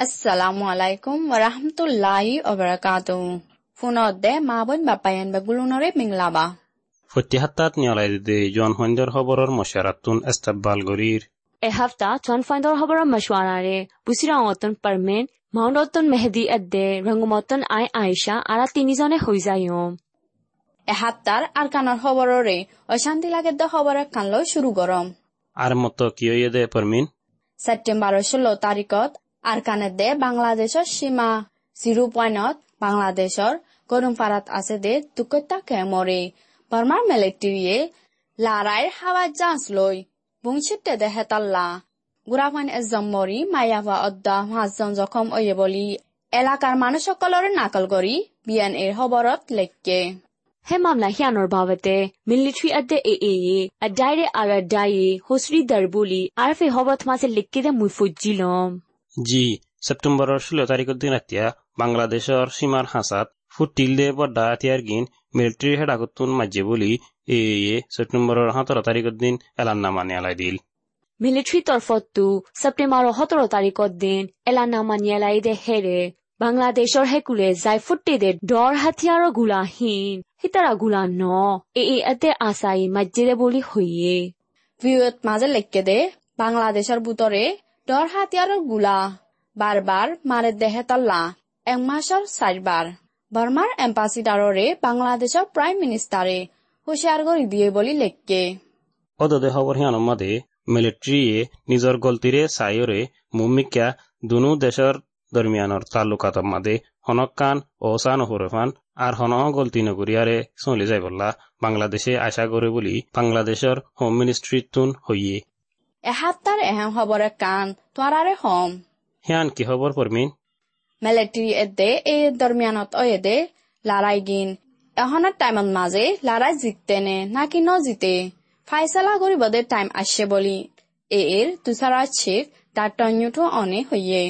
Assalamu alaikum wa rahmatullahi wa barakatuh. ফোনতে মা বোন বাপায়ান বা গুলুনরে মিংলাবা ফটিহাত্তাত নিয়ালাইদে জন হইন্দর খবরর মশারাতুন এস্তাব্বাল গরির এ হাফতা চন ফাইন্দর খবরর মশওয়ারারে বুসিরাওতন পারমেন মাউন্ডতন মেহেদি এদ্দে রঙ্গমতন আই আয়েশা আরা তিনিজনে হৈ যায়ম এহাত্তার আর কানার খবররে অশান্তি লাগে দ খবর কানলো শুরু গরম আর মতো কিয় দে পারমিন সেপ্টেম্বরের ষোলো তারিখত আর কানে দে বাংলাদেশের সীমা। জিরো পয়েন্টত বাংলাদেশৰ গরম পারাত আছে দে দুকতাকে মরে বর্মার মিলিটারিয়ে লারাইর হাওয়া জাঁচ লই বুংছিতে দে হেতাল্লা। গুড়াফান এজম মরি মায়াভা অদ্দা মাছজন জখম ওয়ে বলি এলাকার মানুষ সকলরে নাকল করি বিয়ান এর খবরত লেখকে। হে মামলা হিয়ানোর বাবতে মিলিটারি আদে এ এ এ আডাইরে আর আডাইয়ে হোসরি দারবুলি আর ফে হবত মাসে লিখকে দে মুই ফুজিলম জি সেপ্টেম্বরের ষোলো তারিখের দিন রাতিয়া বাংলাদেশের সীমার হাসাত ফুটিল দে বড্ডা হাতিয়ার গিন মিলিটারি হেড আগতুন মাঝে বলি এ এ সেপ্টেম্বরের সতেরো তারিখের দিন এলান নামা নেয়ালাই দিল। মিলিটারি তরফতো সেপ্টেম্বর সতেরো তারিখত দিন এলানামা নিয়ালাই দে হেরে বাংলাদেশৰ হেকুলে যাই ফুটে দে ডৰ হাতিয়াৰৰ গোলাহীন সিতাৰা গোলা ন এ এতে আছাই মাজ্জেৰে বুলি হৈয়ে ভিউত মাঝে লেখকে দে বাংলাদেশের বুতরে ডর হাতিয়ারেরগুলা। বারবার মারে দেহে তল্লা। এক মাসের চারবার বর্মার এম্বাসিডাররে বাংলাদেশের প্রাইম মিনিস্টারে হুঁশিয়ার করে দিয়ে বলি লেখকে। অদদে খবর হিয়ানো মাদে মিলিটারিয়ে নিজর গলতিরে সাইরে মুমিকা দুনু দেশের দরমিয়ানর তালুকাত মাদে হনকান ও সানহুরফান আর হন গলতি নগরিয়ারে চলি যাই বললা বাংলাদেশে আশা করে বলি বাংলাদেশের হোম মিনিস্ট্রি তুন হইয়ে এহাত্তার এহেম খবরে কান তোয়ারারে হম। হিয়ান কি খবর পরমিন মিলিটারি এদে এই দরমিয়ানত অয়েদে লারাই গিন। এহনের টাইমত মাঝে লারাই জিততে নে নাকি ন জিতে। ফাইসালা করিবদে টাইম আসছে বলি। এ এর দুসারা চিফ ডাক্তার নিউটো অনে হইয়ে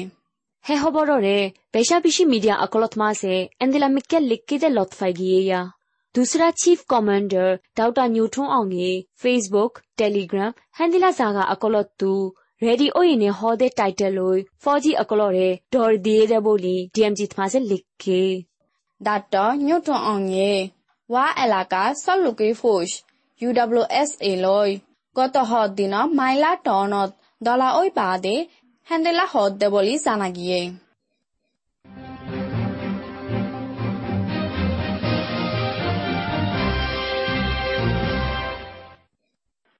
হে খবৰৰে পেশা পিছি মিডিয়া অকলত মাছে এন্দিলা মিক্কে দুসরা চিফ কমান্ডার ডাউটা নিউটন অঙে ফেসবুক টেলিগ্রাম হেন্দিলা জাগা অকলতটো রেডি ওইনে হদে টাইটেল ওই ফজি অকলরে ডর দিয়ে দে বলি ডিএমজি মাঝে লিখকে ডাক্তার নিউটো অঙে ওয়া এলাকা সল্লুকি ফুস ইউডব্লিউএসএ লয় গত হদ দিন মাইলা টনত দলা ওই বাদে হেন্দেলা হদ দে বলি জানা গিয়ে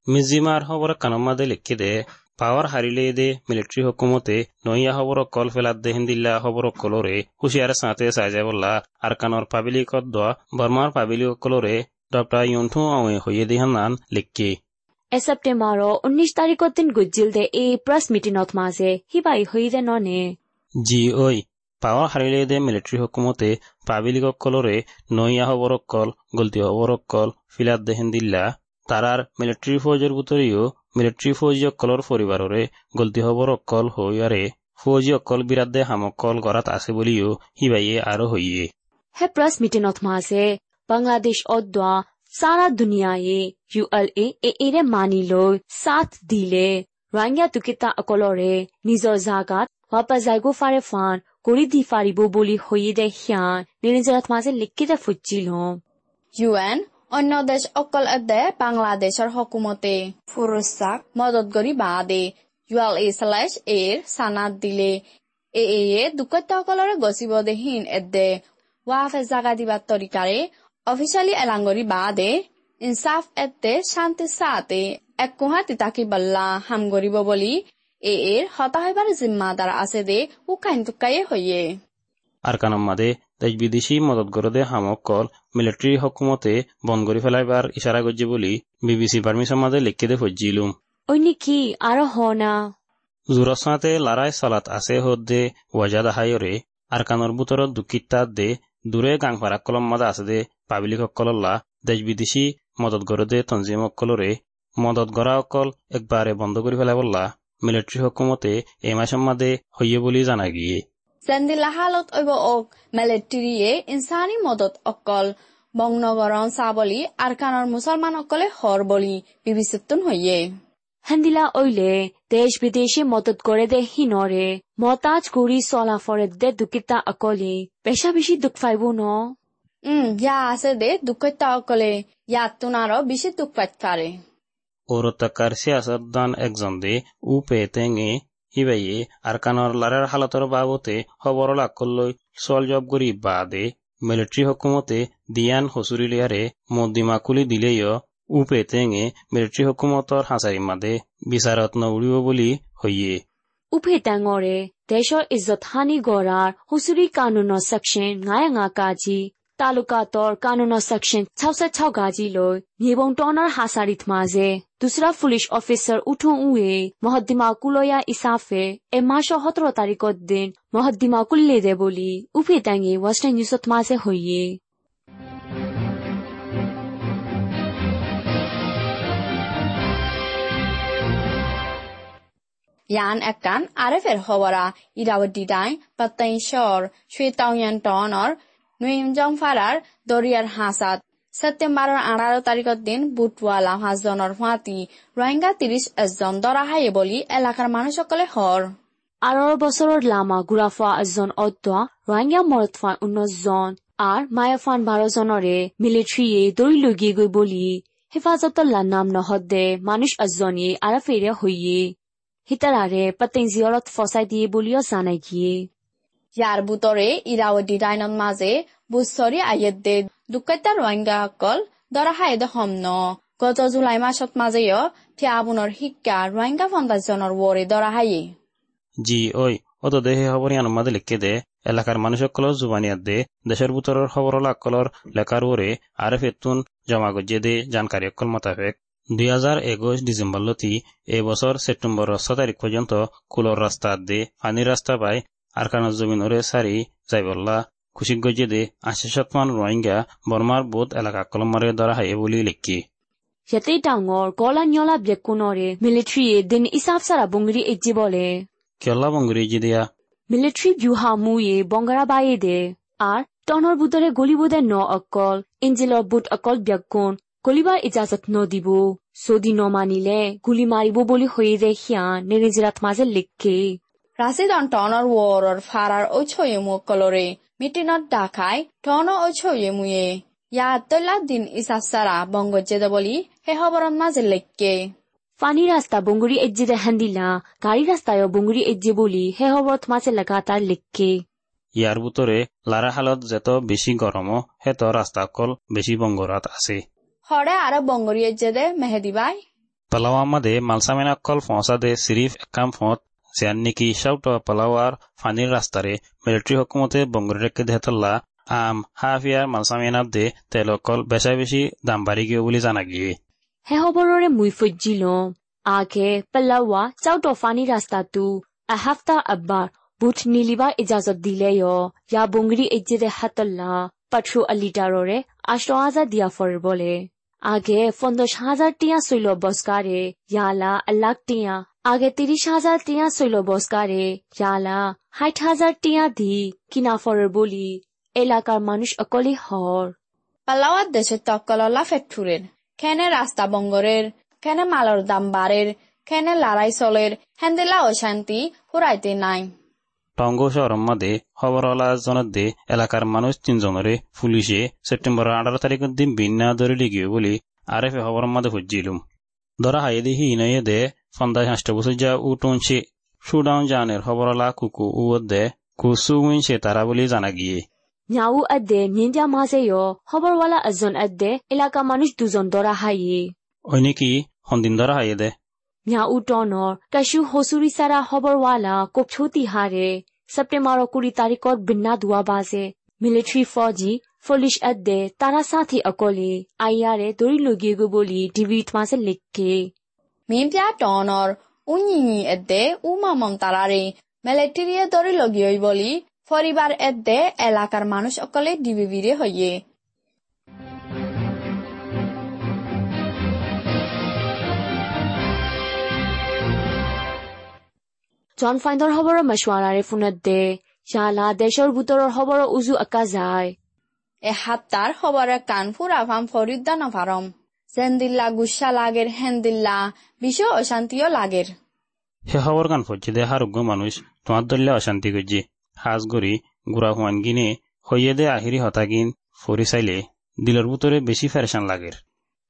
মিজিমার খবর কানমাদে লিখি দে পাওয়ার হারিলে দে মিলিটারি হুকুমতে নইয়া খবর কল ফেলাত দে হিন্দিল্লা খবর কলরে হুশিয়ার সাঁতে সাজা বললা আর কানর পাবিলিকত দোয়া বর্মার পাবিলিক কলরে ডক্টর ইউন্ঠু আওয়ে হইয়ে দিহান লিখি এ সেপ্টেম্বৰ ঊনৈশ তাৰিখৰ দিন গুজিল দে এই প্ৰেছ মিটিঙত মাজে সিবাই হৈ দে ননে। জি ওই পাওয়ার হারিলে দে মিলিটারি হুকুমতে পাবিলিক কলরে নইয়া খবর কল গলতি খবর কল ফিলাত দে হিন্দিল্লা তারার মিলিটারি ফৌজের বুতরিও মিলিটারি ফৌজি অকলর পরিবাররে গলতি খবর অকল হইয়ারে ফৌজি অকল বিরাদে হামকল গড়াত আছে বলিও হিবাইয়ে আরও হইয়ে। হে প্ৰেছ মিটিঙত মাজে বাংলাদেশ অদ্বা সারা দুনিয়ায়ে ইউ এল এ এ এৰে মানি লৈ সাথ দিলে। ৰঙিয়া তুকিতা অকলৰে নিজৰ জাগাত ৱাপা যাইগো ফাৰে ফান কৰি দি ফাৰিব বুলি হৈয়ে দে সিয়ান নিজৰত মাজে লিখি দে ফুজিল ইউএন অন্য দেশ অকল এদে বাংলাদেশৰ হকুমতে। ফুৰুচাক মদত কৰি বাঁহ দে ইউএল এ শ্লেছ এৰ চানাত দিলে। এ এয়ে দুকত্যসকলৰে গচিব দেহীন এদে ৱাফে জাগা দিবা তৰিকাৰে অফিচিয়ালি এলাংগৰি বাদে। বাঁহ দে ইনচাফ এতে শান্তি চাহে এক কোহা তিতাকি বাল্লা হাম কৰিব বুলি। এ এৰ হতাশাৰ জিম্মাদাৰ আছে দে। উকাইন টুকাইয়ে হৈয়ে আর কানম মাদে দেশ বিদেশি মদত গরদে হামক কল মিলিটারি হকুমতে বন্ধ করে ফেলাইবার ইশারা করছে বলি বিবিসি পারমিশন মাদে লিখে দে ফজিলুম ওই নেকি আৰু হনা জুরসাতে লারাই সলাত আছে হদ্দে ওয়াজাদ হাইরে আর কানর বুতরত দুকিত্তাত দে দূরে গাং ফারাক কলম মাদা আছে দে পাবলিক অকলল্লা দেশ বিদেশি মদত গরদে তঞ্জিম অকলরে মদত গড়া অকল একবারে বন্ধ করে ফেলাই বললা মিলিটারি হকুমতে এই মাসের মাদে হইয়ে বলি জানা গিয়ে সেন্দিলা হালত ঐব ওক মিলিটারিয়ে ইনসানি মদত অকল বংনগরণ চাবলি আর কানর মুসলমান অকলে হর বলি বিবিচিতুন হইয়ে হেন্দিলা ওইলে দেশ বিদেশে মদত করে দে হিনরে মতাজ করি চলা ফরে দে দুকিতা অকলে বেশা বেশি দুঃখ পাইব ন? উম ইয়া আছে দে দুঃখতা অকলে ইয়াত তোনারও বেশি দুঃখ পাইতে পারে। ওরতাকার সিয়াসতদান একজন দে উ পেতেঙে হিবাইয়ে আরকানর লারের হালতর বাবতে খবর লাকলৈ চল জব করি বাদে। মিলিটারি হকুমতে দিয়ান হসুরিলিয়ারে মদ্দিমাকুলি দিলেইয় উ পেতেঙে মিলিটারি হকুমতর হাঁচারি মাদে বিচাৰত নউৰিব বুলি হইয়ে। উফে টাঙরে দেশৰ ইজ্জত হানি গড়ার হুসুরি কানুনৰ সেকশন গায়া ngা কাজি। তালুকাতৰ কানুনৰ সেকশন 66 গাজি লৈ নিবং টনাৰ হাসারিত মাঝে দুসরা পুলিশ অফিসার উঠো উয়ে মহদ্দিমা কুলয়া ইসাফে এ মাস সতেরো তারিখত দিন মহদ্দিমা কুল্লে দে বলি উফে টাঙে ওয়েস্টার্ন নিউজত মাঝে হইয়ে irawadi dai patain shor shui taoyan tonor নুইমজং নুইমজং ফাৰাৰ দৰিয়াৰ হাঁচাত। ছেপ্টেম্বৰৰ আঠাৰ তাৰিখৰ দিন বুটৱা লাভাজনৰ সোঁৱাতি ৰোহিংগা ত্ৰিশ এজন দৰাহায়ে বুলি এলেকাৰ মানুহসকলে হৰ আৰৰ বছৰৰ লামা গুৰাফা এজন অদ্যা ৰোহিংগা মৰফা ঊনৈশজন আৰু মায়াফান বাৰজনৰে মিলিট্ৰীয়ে দৌৰি লগিয়ে গৈ বুলি হেফাজত নাম নহদে মানুষ এজনীয়ে আৰফেৰে হৈয়ে। হিতাৰাৰে পতেজিয়ৰত ফচাই দিয়ে বুলিও জানাই গিয়ে ইৰাৱতী ডাইনৰ মাজে বুচৰি আয়েত দে দুকাইতা ৰোহিংগা সকল দৰা হাইদ সমন গত জুলাই মাসত মাজেয় ফিয়াবুনৰ শিক্ষা ৰোহিংগা ফাউণ্ডেশ্যনৰ ওৰে দৰা হাইয়ে জি ওই অত দেহে খবরিয়ান মাদে লিখে দে এলাকার মানুষসকল জুবানিয়াত দে দেশের ভিতরের খবরলা অকলর লেখার ওরে আরে ফেতুন জমা গজ্জে দে জানকারী অকল মোতাবেক। দুই হাজার একুশ ডিসেম্বর লতি এবছর সেপ্টেম্বর ছ তারিখ পর্যন্ত কুলর রাস্তা দে পানির রাস্তা পাই আরকানের জমিনরে সারি যাইবল্লা খুশি গজ্জে দে আশি শতমান রোহিঙ্গা বর্মার বোধ এলাকা কলমরে দ্বারা হাইয়ে বলি লিখি। Yate tangor gola nyola byekunore military din isaf sara bungri ejji bole কেলা বঙ্গুরি জিদিয়া? military byuha muye bongara baye de আর টনৰ বুটৰে গলিবোধে ন অকল ইঞ্জিলৰ বুট অকল ব্যাকুণ গলিবাৰ ইজাজত নদিব যদি নমানিলে গুলি মাৰিব বুলি হৈয়ে দে সিয়া নিৰিজিৰাত মাজে লিখে। ৰাছিদন টনৰ ওৰৰ ফাৰাৰ ঐছয়ে মুকলৰে মিটিনত ডাকাই টন ঐছয়ে মুয়ে ইয়াত তৈলা দিন ইচাচাৰা বংগজ্জেদ বুলি সেই খবৰৰ মাজে লেখকে ফানি রাস্তা বঙ্গুরি এজ্জে দে হান্দিলা গাড়ি রাস্তায় বঙ্গুরি এজ্জে বলি হে হবত মাঝে লাগাতার লিখকে ইয়ার ভিতরে লারা হালত যেত বেশি গরম হেত রাস্তা কল বেশি বঙ্গরাত আছে। হৰে আৰু বংগৰীয়ে জেদে মেহেদি বাই পালাওয়া মাদে মালসামেনা কল ফসা দে সিরিফ একাম ফত নিকি শাউট পালাওয়ার ফানির রাস্তারে মিলিটারি হকুমতে বঙ্গরেকে দেহতল্লা আম হাফিয়ার মালসামেনাব দে তেলকল বেশা বেশি দাম বাড়ি গিয়ে বলে জানা গিয়ে হে হবররে মুই ফজ্জিল আগে পেলাওয়া চাউট ফানি রাস্তা তু আহাফতা আব্বার বুট নিলিবা ইজাজত দিলে ইয়া বঙ্গরি এজ্জে দে হাতল্লা পাঠু আলিটাররে আষ্ট হাজার দিয়া ফর বলে। আগে পঞ্চাশ হাজার টিয়া শৈল বস্কারে ইয়ালা আল্লাহ টিয়া আগে তিরিশ হাজার টিয়া শৈল বস্কারে ইয়ালা ষাট হাজার টিয়া দি কিনা ফরের বলি এলাকার মানুষ অকলি হর। পালাওয়ার দেশে তকললা ফেটুরের খেনে রাস্তা বঙ্গরের খেনে মালর দাম বাড়ের খেনে লড়াই চলের হেন্দেলা অশান্তি ফুরাইতে নাই। টঙ্গ শহরের মাদে খবরওয়ালা জনত দে এলাকার মানুষ তিনজনরে পুলিশে সেপ্টেম্বর আঠারো তারিখের দিন বিন্না ধরে লিগিয়ে বলি আর এফ খবরের মাদে খুঁজছিলুম। ধরা হাই দেখি ইনয়ে দে ফন্দায় হাঁসটা বসে যা উ টনছে সুডাউন জানের খবরওয়ালা কুকু উ দে কুসু উইনছে তারা বলে জানা গিয়ে nyau adde nyinja maze yo hoborwala azon adde elaka manush dujon dora haye ওই নাকি হন্দিন ধরা হাই দে nyau tonor kashu hosuri sara hoborwala kopchoti hare september kuri tarikot binna dua baze military fauji polish adde tara sathi akole ayare dori logi go boli divi thmase likke မင်းပြတော်နော်ဦးညီညီအတဲ့ဦးမမမ်တာရာရီမက်လက်တီရီယဒိုရီလိုဂီယိုဘလီফরিবার এদ্দে এলাকার মানুষ অকলে ডিবিবিরে হইয়ে জন ফাইন্দৰ হবৰ মশৱাৰাৰে ফোনত দে ইয়ালা দেশৰ ভিতৰৰ হবৰ উজু আকা যায় এ হাত্তার খবরে কান ফুরা ফাম ফরিদ্দা নফারম জেন্দিল্লা গুসা লাগের হেন্দিল্লা বিশ্ব অশান্তিও লাগের হে খবর গান ফচ্ছে দে হারুগ্য মানুষ তোমার দল্লে অশান্তি করছে হাজ গড়ি গুড়া হুয়ান গিনে হইয়ে দে আহিরি হতাগিন ফরি চাইলে দিলর ভিতরে বেশি ফেরেশান লাগের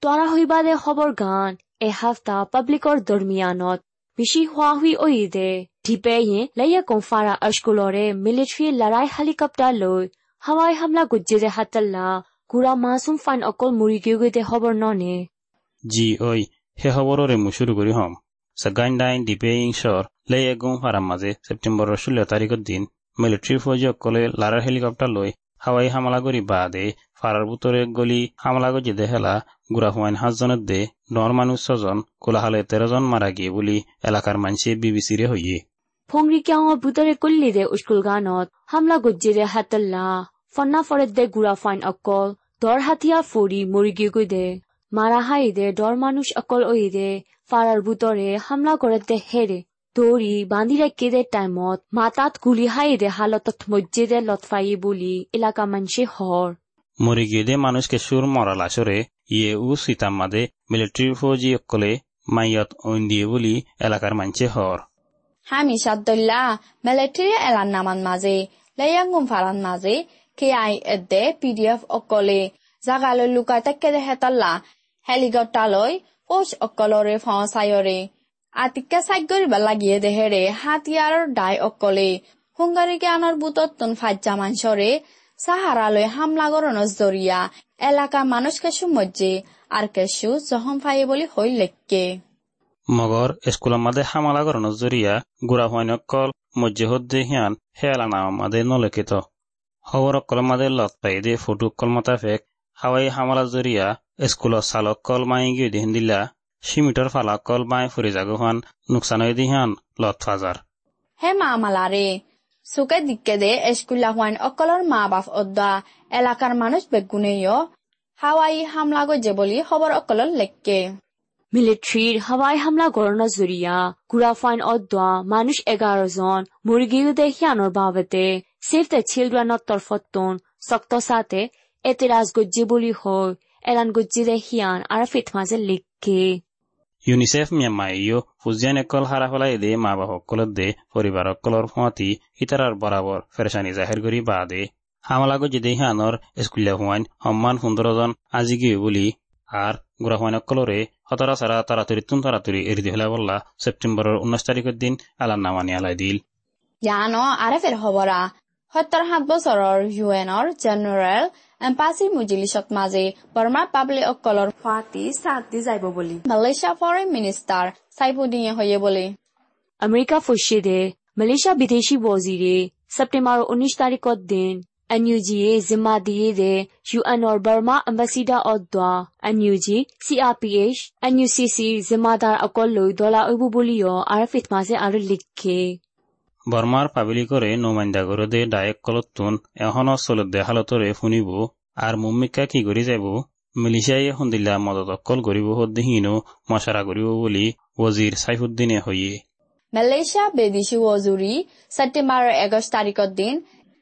তোরা হইবা দে খবর গান এ হাফতা পাব্লিকৰ দৰমিয়ানত বেছি হোৱা হুই ঐ দে ঢিপে ইয়ে লাইয়া কংফাৰা আশকুলৰে মিলিটাৰী লৰাই হেলিকপ্টাৰ লৈ হাৱাই হামলা গুজ্জে দে হাতল্লা গুড়া মাছুম ফাইন অকল মুৰি গৈ গৈ দে খবৰ ননে। জি ঐ হে খবররে মুশুরু করি হম। সাগাইন ডাইন ডিপে ইংশর লে এগুম ফারাম মাঝে সেপ্টেম্বরের ষোলো তারিখের দিন মিলিটারি ফৌজি অকলে লারার হেলিকপ্টার লই হাওয়াই হামলা করি বাদে ফারার বুতরে গলি হামলা গজি দে হেলা গুড়া হুয়াইন হাজজনের দে নর মানুষ ছজন কোলাহালে তেরো জন মারা গিয়ে বলি এলাকার মানুষে বিবিসিরে হইয়ে ফংৰি কিয়াঙৰ বুটৰে কল্লি দে স্কুল গানত হামলা গুজ্জে দে হাতল্লা। ফন্না ফৰেত দে গুড়া ফাইন অকল দৰ হাতিয়া মৰি গৈ গৈ দে। মাৰা হাই দে দৰ মানুষ অকল ঐ দে ফাৰাৰ বুটৰে হামলা কৰে দে হেৰে। দৌৰি বান্ধি ৰাখি দে টাইমত মাতাত গুলি হাই দে হালতত মজ্জে দে লতফাই বুলি এলাকা মানসে হৰ। মরি গিয়ে দে মানুষকে সুর মরাল আসরে ইয়ে উ সিতাম মাদে মিলিটারি ফৌজি অকলে মাইয়ত ঐন দিয়ে বলি এলাকার মানছে হর হামি সাদ্দল্লা মিলিটারি এলান নামান মাঝে লেয়াঙ্গুম ফারান মাঝে কে আই এদে পিডিএফ অকলে জাগালৈ লুকাই তাকে দে হেতল্লা হেলিকপ্টাৰলৈ ফৌজ অকলৰে ফসায়ৰে আতিকে কৰিব লাগিয়ে দেহেৰে হাতিয়াৰৰ দাই অকলে হুংগাৰী জ্ঞানৰ বুটত তুন ফাজ্জা মানসরে সাহারালৈ হামলা গরণর জরিয়া এলাকা মানুষ কেসু মজ্জে আর কেসু জহম ফাই বলি হই লেখকে মগর স্কুলের মাদে হামলা করানোর জরিয়া গুড়া হইন অকল মজ্জে হদ্দে হিয়ান হেলা নাম মাদে নলেখিত কল মোতাফেক হাওয়াই হামালা জরিয়া স্কুলত চালক কল মাই গিয়ে দিহিন দিলা সিমিটর ফালা কল মাই ফুরি জাগুহান নুকসান হয়ে দিহান লত ফাজার হে মা মালারে সুকে দিকে দে এসকুল্লা হওয়ান অকলর মা বাপ অদ্দা এলাকার মানুষ বেগুনেও হাওয়াই হামলা গজে বলি খবর অকলর লেখকে। মিলিটাৰীৰ হাৱাই হামলা গৰণৰ জৰিয়া গুড়া ফাইন অদ্দোৱা মানুষ এঘাৰ জন মুৰ্গীও দে সিয়ানৰ বাবতে ছেভ দ্য চিলড্ৰেনৰ তৰফতোন চক্ত চাতে এতেৰাজ গজ্জি বুলি হৈ এলান গজ্জি দে সিয়ান আৰু ফিট মাজে লিখকে ইউনিসেফ মিয়ামাইও ফুজিয়ান একল হারা ফেলাই দে মা বাপ অকলত দে পরিবার অকলর ফুয়াতি ইতারার বরাবর ফেরেশানি জাহির করি বাদে হামলা গজি দে হিয়ানর স্কুলে হুয়াইন সম্মান সুন্দরজন আজি গিয়ে বলি আর গুড়া হুয়াইন অকলরে হতরা সারা তাড়াতাড়ি তুন তাড়াতাড়ি এরি দিহলা বললা সেপ্টেম্বরের উনিশ তারিখের দিন আলার নামানি আলাই দিল। জানো আরে ফের খবরা সত্তৰ সাত বছৰৰ ইউ এনৰ জেনেৰেল এম্পাচি মুজিলিছত মাজে বৰ্মা পাব্লিক অকলৰ ফাটি দি যাব বুলি। মালয়েছিয়া ফৰেন মিনিষ্টাৰ চাইফুদ্দিনে হয়ে বুলি। আমেৰিকা ফসে দে মালয়েছিয়া বিদেশী বজিৰে ছেপ্টেম্বৰ উনিশ তাৰিখত দিন দলা ঐব বুলিও আৰু ফিট মাজে আৰু লিখে বর্মার পাবলিকরে নোমাইন্দা করে ডায়েক কলতুন এখনও চলত হালতরে শুনিব আর মুম্মিকা কি করি যাব মিলিশিয়াই সন্দিল্লা মদত অকল গরিব হদ্দিহীনো মশারা করিব বুলি ওজির সাইফুদ্দিনে হইয়ে মালয়েছিয়া বিদেশি ওজুৰি ছেপ্টেম্বৰৰ এগষ্ট তাৰিখৰ দিন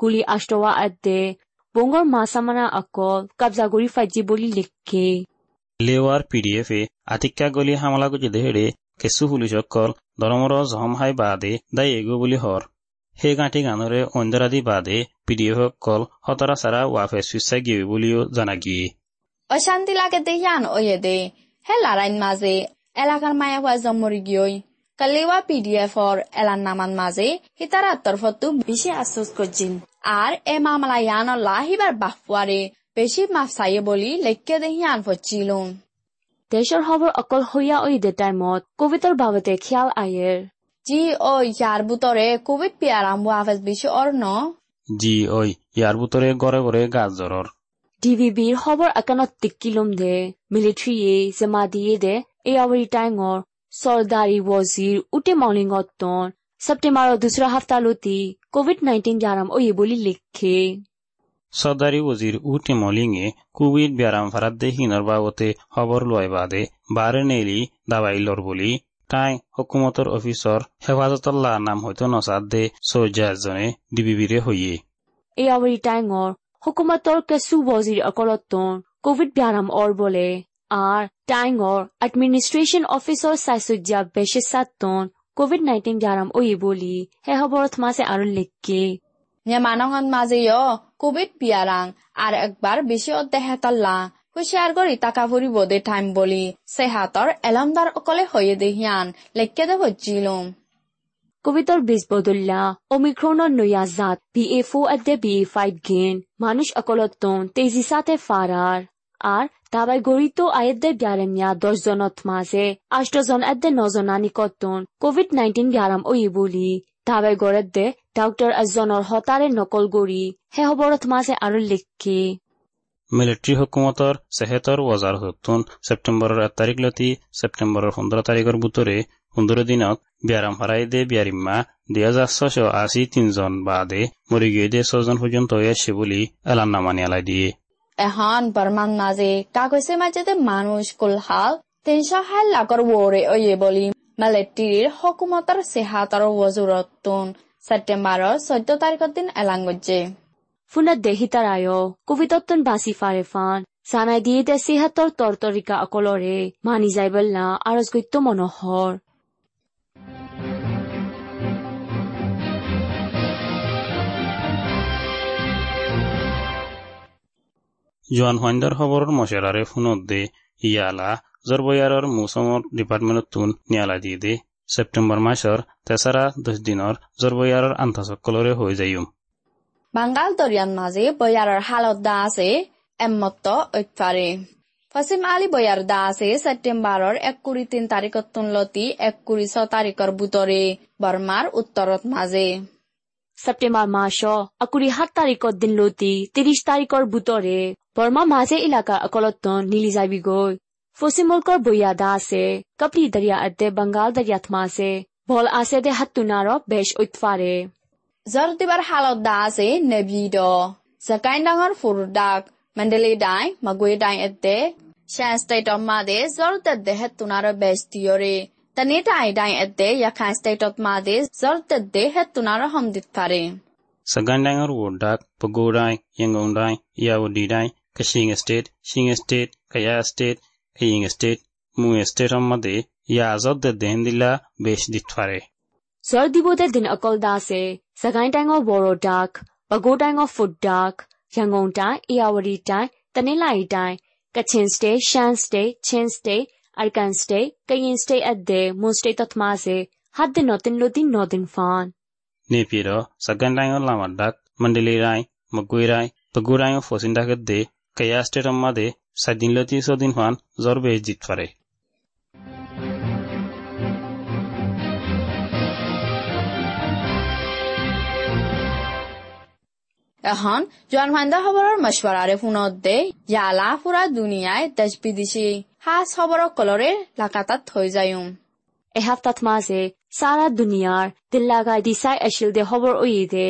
গুলি আষ্টওয়া আদে বঙ্গর মাসামানা অকল কবজা গড়ি ফাইজি বলি লিখকে লেওয়ার পিডিএফ এ আতিক্কা গলি হামলা গুজি দেহেৰে কেঁচু পুলিচ অকল দৰমৰ জহম হাই বাদে দাই এগো বুলি হৰ। সেই গাঁঠি গানৰে অন্ধৰাদি বাদে পিডিএফ অকল হতৰা চাৰা ৱাফে চুইচাই গিয়ে বুলিও জানা গিয়ে। অশান্তি লাগে দেহিয়ান ওয়ে দে। হে লারাইন মাঝে এলাকার মায়া হওয়া জমরি গিয়ে কালিওয়া পিডিএফর এলান নামান মাঝে হিতার তরফতো বেশি আশ্বাস করছেন আর এ মামলা ইয়ান লাহিবার বাফুয়ারে বেশি মাফ চাইয়ে বলি লেখকে দেহিয়ান ফচ্ছিল দেশৰ খবৰ অকল হৈয়া ঐ দে টাইমত কভিডৰ বাবতে খিয়াল আয়েৰ জি ও ইয়ার বুতরে কোভিড পিয়ারাম ওয়াফেস বেশি অর ন? জি ওই ইয়াৰ বুটৰে গড়ে গড়ে গাছ জ্বৰৰ। DVBৰ খবৰ একানত টিকিলুম দে মিলিট্ৰীয়ে জমা দিয়ে দে এয়াৱৰী টাইঙৰ চৰ্দাৰী ৱজিৰ উটে মৰ্নিঙতন ছেপ্টেম্বৰৰ দুসৰা হাফতালতি কোভিড নাইন্টিন জারাম ওয়ে বলি লিখে চৰ্দাৰী ৱজিৰ উটে মলিঙে কোভিড ব্যারাম ফারাদ্দে হিনর বাবতে খবর লয় বাদে বারে নেলি দাবাইলর বলি তাই হকুমতৰ অফিচৰ হেফাজতল্লাহ নাম হয়তো নচাদ দে চৌজা এজনে ডিবিবিৰে হইয়ে এয়াৱৰী টাইঙৰ হুকুমতৰ কেঁচু ৱজিৰ অকলতন কোভিড ব্যারাম অৰ বলে আর টাইঙর এডমিনিস্ট্রেশন অফিসর সাইসুজ্জা বেশিসাতন কোভিড নাইন্টিন জারাম ওই বলি হে খবরত মাসে আরও লিখকে Nyamanongan mazeyo COVID biarang আর একবার বেশি অধ্যায়তল্লা হুঁশিয়ার গড়ি টাকা ফুরিব দে টাইম বলি সেহাতর এলমদার অকলে হয়ে দেহিয়ান লেখকে দে হচ্ছিলুম কবিতর বিষ বদল্লা ওমিক্রোনর নয়া জাত বি এ ফো আদে বি এ ফাইভ গেন মানুষ অকলতন তেজি সাথে ফারার গড়িত আয়েদ্দে ব্যারেমিয়া দশ জনত মাঝে, আষ্টজন এদ্দে নজনানি কত্তন কোভিড নাইন্টিন ব্যারাম ওই বলি। দাবাই গড়েদ্দে ডাক্তৰ এজনৰ হতাৰে নকল কৰি হে খবৰত মাঝে আৰু লিখকে মিলিটাৰী হুকুমতৰ চেহেতৰ বজাৰ হতুন ছেপ্টেম্বৰৰ এক তাৰিখ লতি ছেপ্টেম্বৰৰ পোন্ধৰ তাৰিখৰ বুটৰে পোন্ধৰ দিনত বিয়ারাম হারাই দে বিয়ারিম্মা দুই হাজার ছশো আশি তিনজন বাদে মরি গিয়ে দে ছজন পর্যন্ত আসছে বলি এলান নামানি আলাই দিয়ে। বর্মান মাঝে কাগজে মাঝে মানুষ কুলহাল তিনশো হাল লাগর ওরে ওয়ে বলি মিলিটারির হকুমতর সেহাতর ওজুরতুন ছেপ্টেম্বৰৰ চৈধ্য তাৰিখৰ দিন এলান গজ্জে। ফুনাত দেহি তাৰায় কবিতত্তন বাচি ফাৰে ফান, জানাই দিয়ে দে সেহাতৰ তৰতৰিকা অকলৰে, মানি যাই বললা আৰজ গৈত্য মনোহৰ। জোৱান সন্ধ্যাৰ খবৰৰ মচেৰাৰে ফোনত দে ইয়ালা জৰবয়াৰৰ মৌচুমৰ ডিপাৰ্টমেণ্টত টোন নিয়ালা দি দে ছেপ্টেম্বৰ মাছৰ তেচাৰা দহ দিনৰ জৰবয়াৰৰ আন্তঃসকলৰে হৈ যায়ম। বাংগাল দৰিয়ান মাজে বয়াৰৰ হালত দা আছে এমত্ত অত্যাৰে। ফাচিম আলী বয়াৰ দা আছে ছেপ্টেম্বৰৰ এক কুৰি তিনি তাৰিখত তুনলতি এক কুৰি ছ তাৰিখৰ বুটৰে বৰ্মাৰ উত্তৰত মাজে। ছেপ্টেম্বৰ মাছ আকুৰি সাত তাৰিখত দিনলতি ত্ৰিশ তাৰিখৰ বুটৰে। বৰ্মা মাজে এলেকা অকলতন নিলি যাবি গৈ পশ্চিমবংগৰ বৈয়াদা আছে কপলি দৰিয়া আদে বাংগাল দৰিয়াত মাছে বল আছে দে হাতুনাৰ বেশ উৎফাৰে জরদিবার হালত দা আছে নেবিদ জাকাইন ডাঙর ফুরদাক মেন্ডেলি ডাই মাগুই ডাই এতে শ্যান স্টেট অফ মাদে জরদে দেহে তুনার বেশ দিয়রে তনি ডাই ডাই এতে ইয়াখান স্টেট অফ মাদে জরদে দেহে তুনার হমদিত পারে Sagandang Wodak, Pagodai, Yangondai, Yawadidai, Kashing State, Shing State, Kaya State, Kaying State, Mu State on Made, Yazot the Dendila, Besh Ditware. Sardibo the Din Akol Dase, Sagain Tang of Boro Dark, Bagotang of Foot Dark, Yangon Tai, Iawari Tai, Tanilai Tai, Kachin State, Shan State, Chin State, Arkan State, Kayin State at the Moon State Tatmase, had the Notin Lutin Northern Fan. နေပြည်တော်စကန်တိုင်းရောလာမဒတ်မန္တလေးတိုင်းမကွေးတိုင်းပဲခူးတိုင်းရောဖော်စင်တက်ကတဲ့ Pagurai Fosindagade, Kaya State অম্মাদে সাদিনলতি সদিন ফান জর বেশ দিতফারে এখন জোৱান ভাইন্দা খবৰৰ মশৱাৰাৰে ফোনত দে ইয়ালা ফুৰা দুনিয়াই দেশ বিদেশি সাজ খবৰৰ কলৰে লাকাতাত থৈ যায়ুম। এসপ্তাহ মাঝে সারা দুনিয়ার দিল্লাগাই দিসাই আছিল দে খবর ওই দে।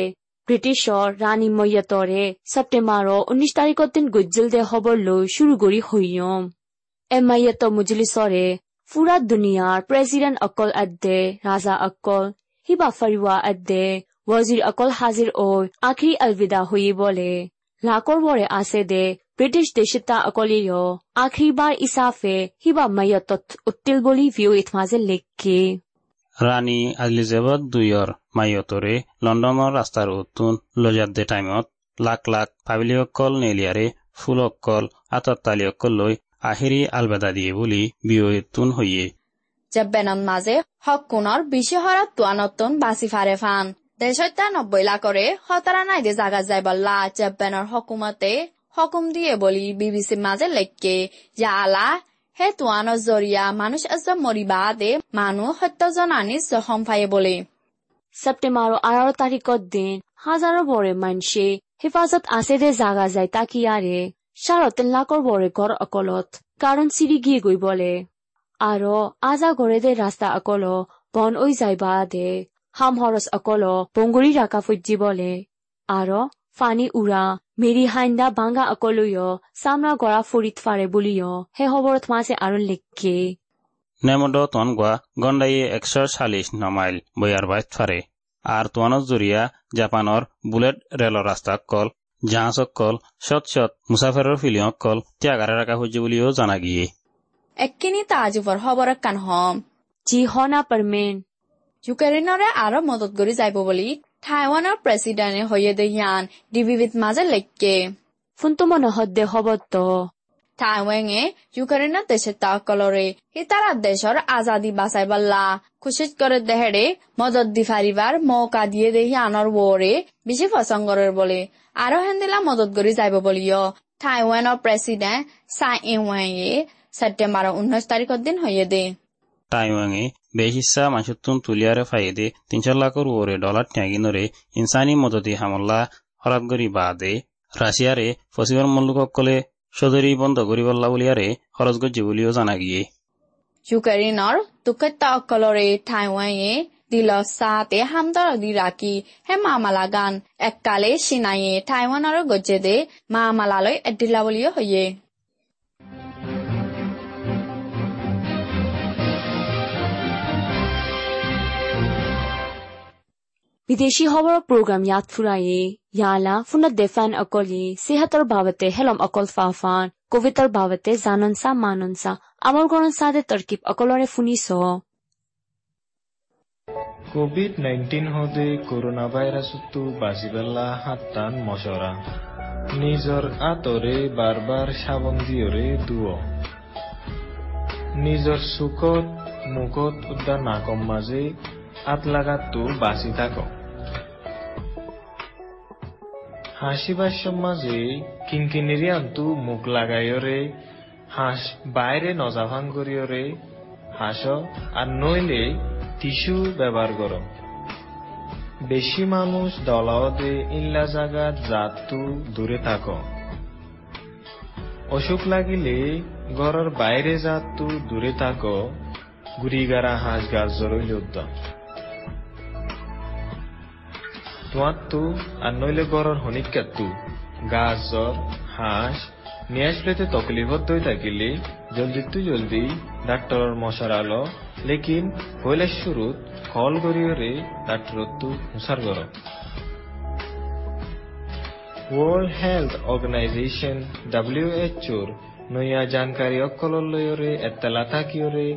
ব্রিটিশর রানী মৈয়াতরে সেপ্টেম্বর উনিশ তারিখত দিন গুজ্জিল দে খবর লৈ শুরু করি হইয়ম এ মাইয়াত মুজলিসরে ফুরা দুনিয়ার প্রেসিডেন্ট অকল আদে রাজা অকল, হিবা ফরিওয়া আদে ওয়াজির অকল হাজির ও আখরি আলবিদা হই বলে। লাকর বরে আছে দে ব্রিটিশ দেশিতা অকলিয় আখরিবার ইসাফে হিবা মাইয়াতত উত্তিল বলি ভিউ ইতমাজে লেখকে ৰাণী এলিজাবেথ দুইৰ মাইয়তৰে লণ্ডনৰ ৰাস্তাৰ উতুন লজাদ্দে টাইমত লাখ লাখ পাবিলিসকল নেলিয়াৰে ফুলসকল আতত্তালিসকল লৈ আহিৰি আলবেদা দিয়ে বুলি বিয়তুন হৈয়ে। জেব্বেনত মাঝে হকুনৰ বিশ্বহৰত তোৱানতুন বাচি ফাৰে ফান। দেশত্যা নব্বই লাখৰে সতৰা নাই দে জাগা যাই বল্লা। জেব্বেনৰ হকুমতে হকুম দিয়ে বলি বিবিসিৰ মাঝে লেখকে। ইয়ালা হে তোৱানৰ জৰিয়া মানুষ এজন মৰিবা দে মানুহ সত্যজন আনি জখম পায়ে বলে। সেপ্টেম্বর আঠারো তারিখত দিন হাজারো বড়ে মানসে হেফাজত আছে দে জাগা যায় তাকিয়ারে সারতেন লাকর বরে ঘর অকলত কারণ সিঁড়ি গিয়ে গই বলে আরো আজা ঘরে দে রাস্তা অকল বন ওই যাইবা দে হাম হরস অকল বঙ্গুরি রাখা ফুজি বলে আরো ফানি উড়া মেরি হাইন্দা বাঙ্গা অকলুয় সামরা গড়া ফরিত ফারে বলিয় হে খবরত মাসে আরো লেখকে নেমড নেমদ তন গোৱা গণ্ডাই একশ চাল্লিশ ন মাইল বৈয়াৰ বাইত ফাৰে। আৰু তোৱানত জৰিয়া জাপানৰ বুলেট ৰেলৰ ৰাস্তাক কল জাহাজক কল শ্বট শ্বট মুছাফেৰৰ ফিলিঙক কল ত্যাগাৰে ৰাখা হৈছে বুলিও জনা গিয়ে। একেনি তাজীৱৰ খবৰ কান হম। যি হনা পাৰমেন। ইউক্ৰেইনৰে আৰু মদত কৰি যাব বুলি টাইৱানৰ প্ৰেচিডেণ্টে হৈয়ে দে ইয়ান ডিবিবিধ মাজে লেকে ফোনটো মনে দে হব টাইৱানে ইউক্ৰেইনৰ দেশে তাকলৰে ইতাৰা দেশৰ আজাদি বাঁচাই পাল্লা। খুশিত করে দেহেরে মদত দি ফারিবার মৌকা দিয়ে দেহি আনর ওরে বেশি পছন্দরের বলে। আরও হেন্দিলা মদত করি যাইব বলিও। টাইওয়ানের প্রেসিডেন্ট সাই ইওয়াইয়ে সেপ্টেম্বর উনিশ তারিখের দিন হইয়ে দে। টাইৱাঙে বেহিচ্ছা মানসুতুন তুলিয়ারে ফাইদে তিনশো লাখর ওরে ডলার ত্যাগিনরে ইনসানি মদতি হামলা হরাতগরি বাদে। রাশিয়ারে ফসিবর মল্লুকলে সদরি বন্ধ করিবল্লা বলিয়ারে খরচ গজ্জি বলিও জানা গিয়ে। ইউক্রেনৰ দুখতা অকলৰে টাইৱানে দিল সাতে হামদৰদি ৰাখি হে মামালা গান, এককালে চিনায়ে টাইৱানৰ গজ্জে দে মামালালৈ এদিলা বুলিও হয়ে বিদেশি খবর প্রোগ্রাম ইয়াত ফুরায়ে ইয়ালা ফুনত দেফান অকলি সেহাতর বাবতে হেলম অকল ফাফান কোভিডৰ বাবতে জাননসা মাননসা আমার গরন সাদে তরকিব অকলরে ফুনিস কোভিড নাইন্টিন হদে করোনা ভাইরাস ভাইরাসতো বাঁচিবেলা হাত্তান মশরা নিজৰ আঁতৰে বাৰ বাৰ চাবোন দিয়ৰে দুৱ নিজৰ চুকত মুখত উদ্যান নাকম মাজে আত লাগাতো বাঁচি থাক হাসিবার সমাজে কিনকিনিরি আন্তু মুখ লাগাইরে হাঁস বাইরে নজাভাং করিয়রে হাঁস আর নইলে টিস্যু ব্যবহার কর বেশি মানুষ দলাওদে ইল্লা জাগাত জাতু দূরে থাক। অসুখ লাগিলে ঘরের বাইরে জাতু দূরে থাক। গুড়িগারা হাঁস গাছ জরইলে উদ্যম তোয়াত্তু আর নইলে গরর হনিকাত্তু গাছ, জ্বর, হাঁস, নিয়ে আসলেতে তকলিফত দই থাকিলে। জলদি তু জলদি, ডাক্তরর মশার আলো। লেকিন হইলে শুরুত কল গরিয়রে ডাক্তরত্তু হুসার গর। ওয়ার্ল্ড হেলথ অর্গানাইজেশন ডাব্লিউএচওর নয়া জানকাৰী অকলৰ লৈৰে এতেলা থাকিয়ৰে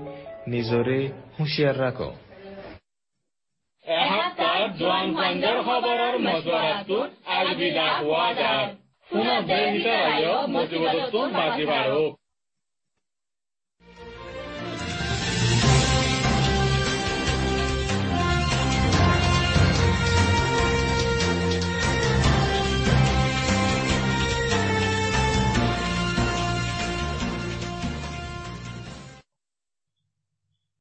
নিজৰে হুঁচিয়াৰ ৰাখক জোৱান খবরের খবৰৰ মজুৱাৰাটোত আলবিদা হোৱা যায়। পুনৰ দেহ ভিতৰত মজুৱাৰটো বাজিবার বাঢ়ক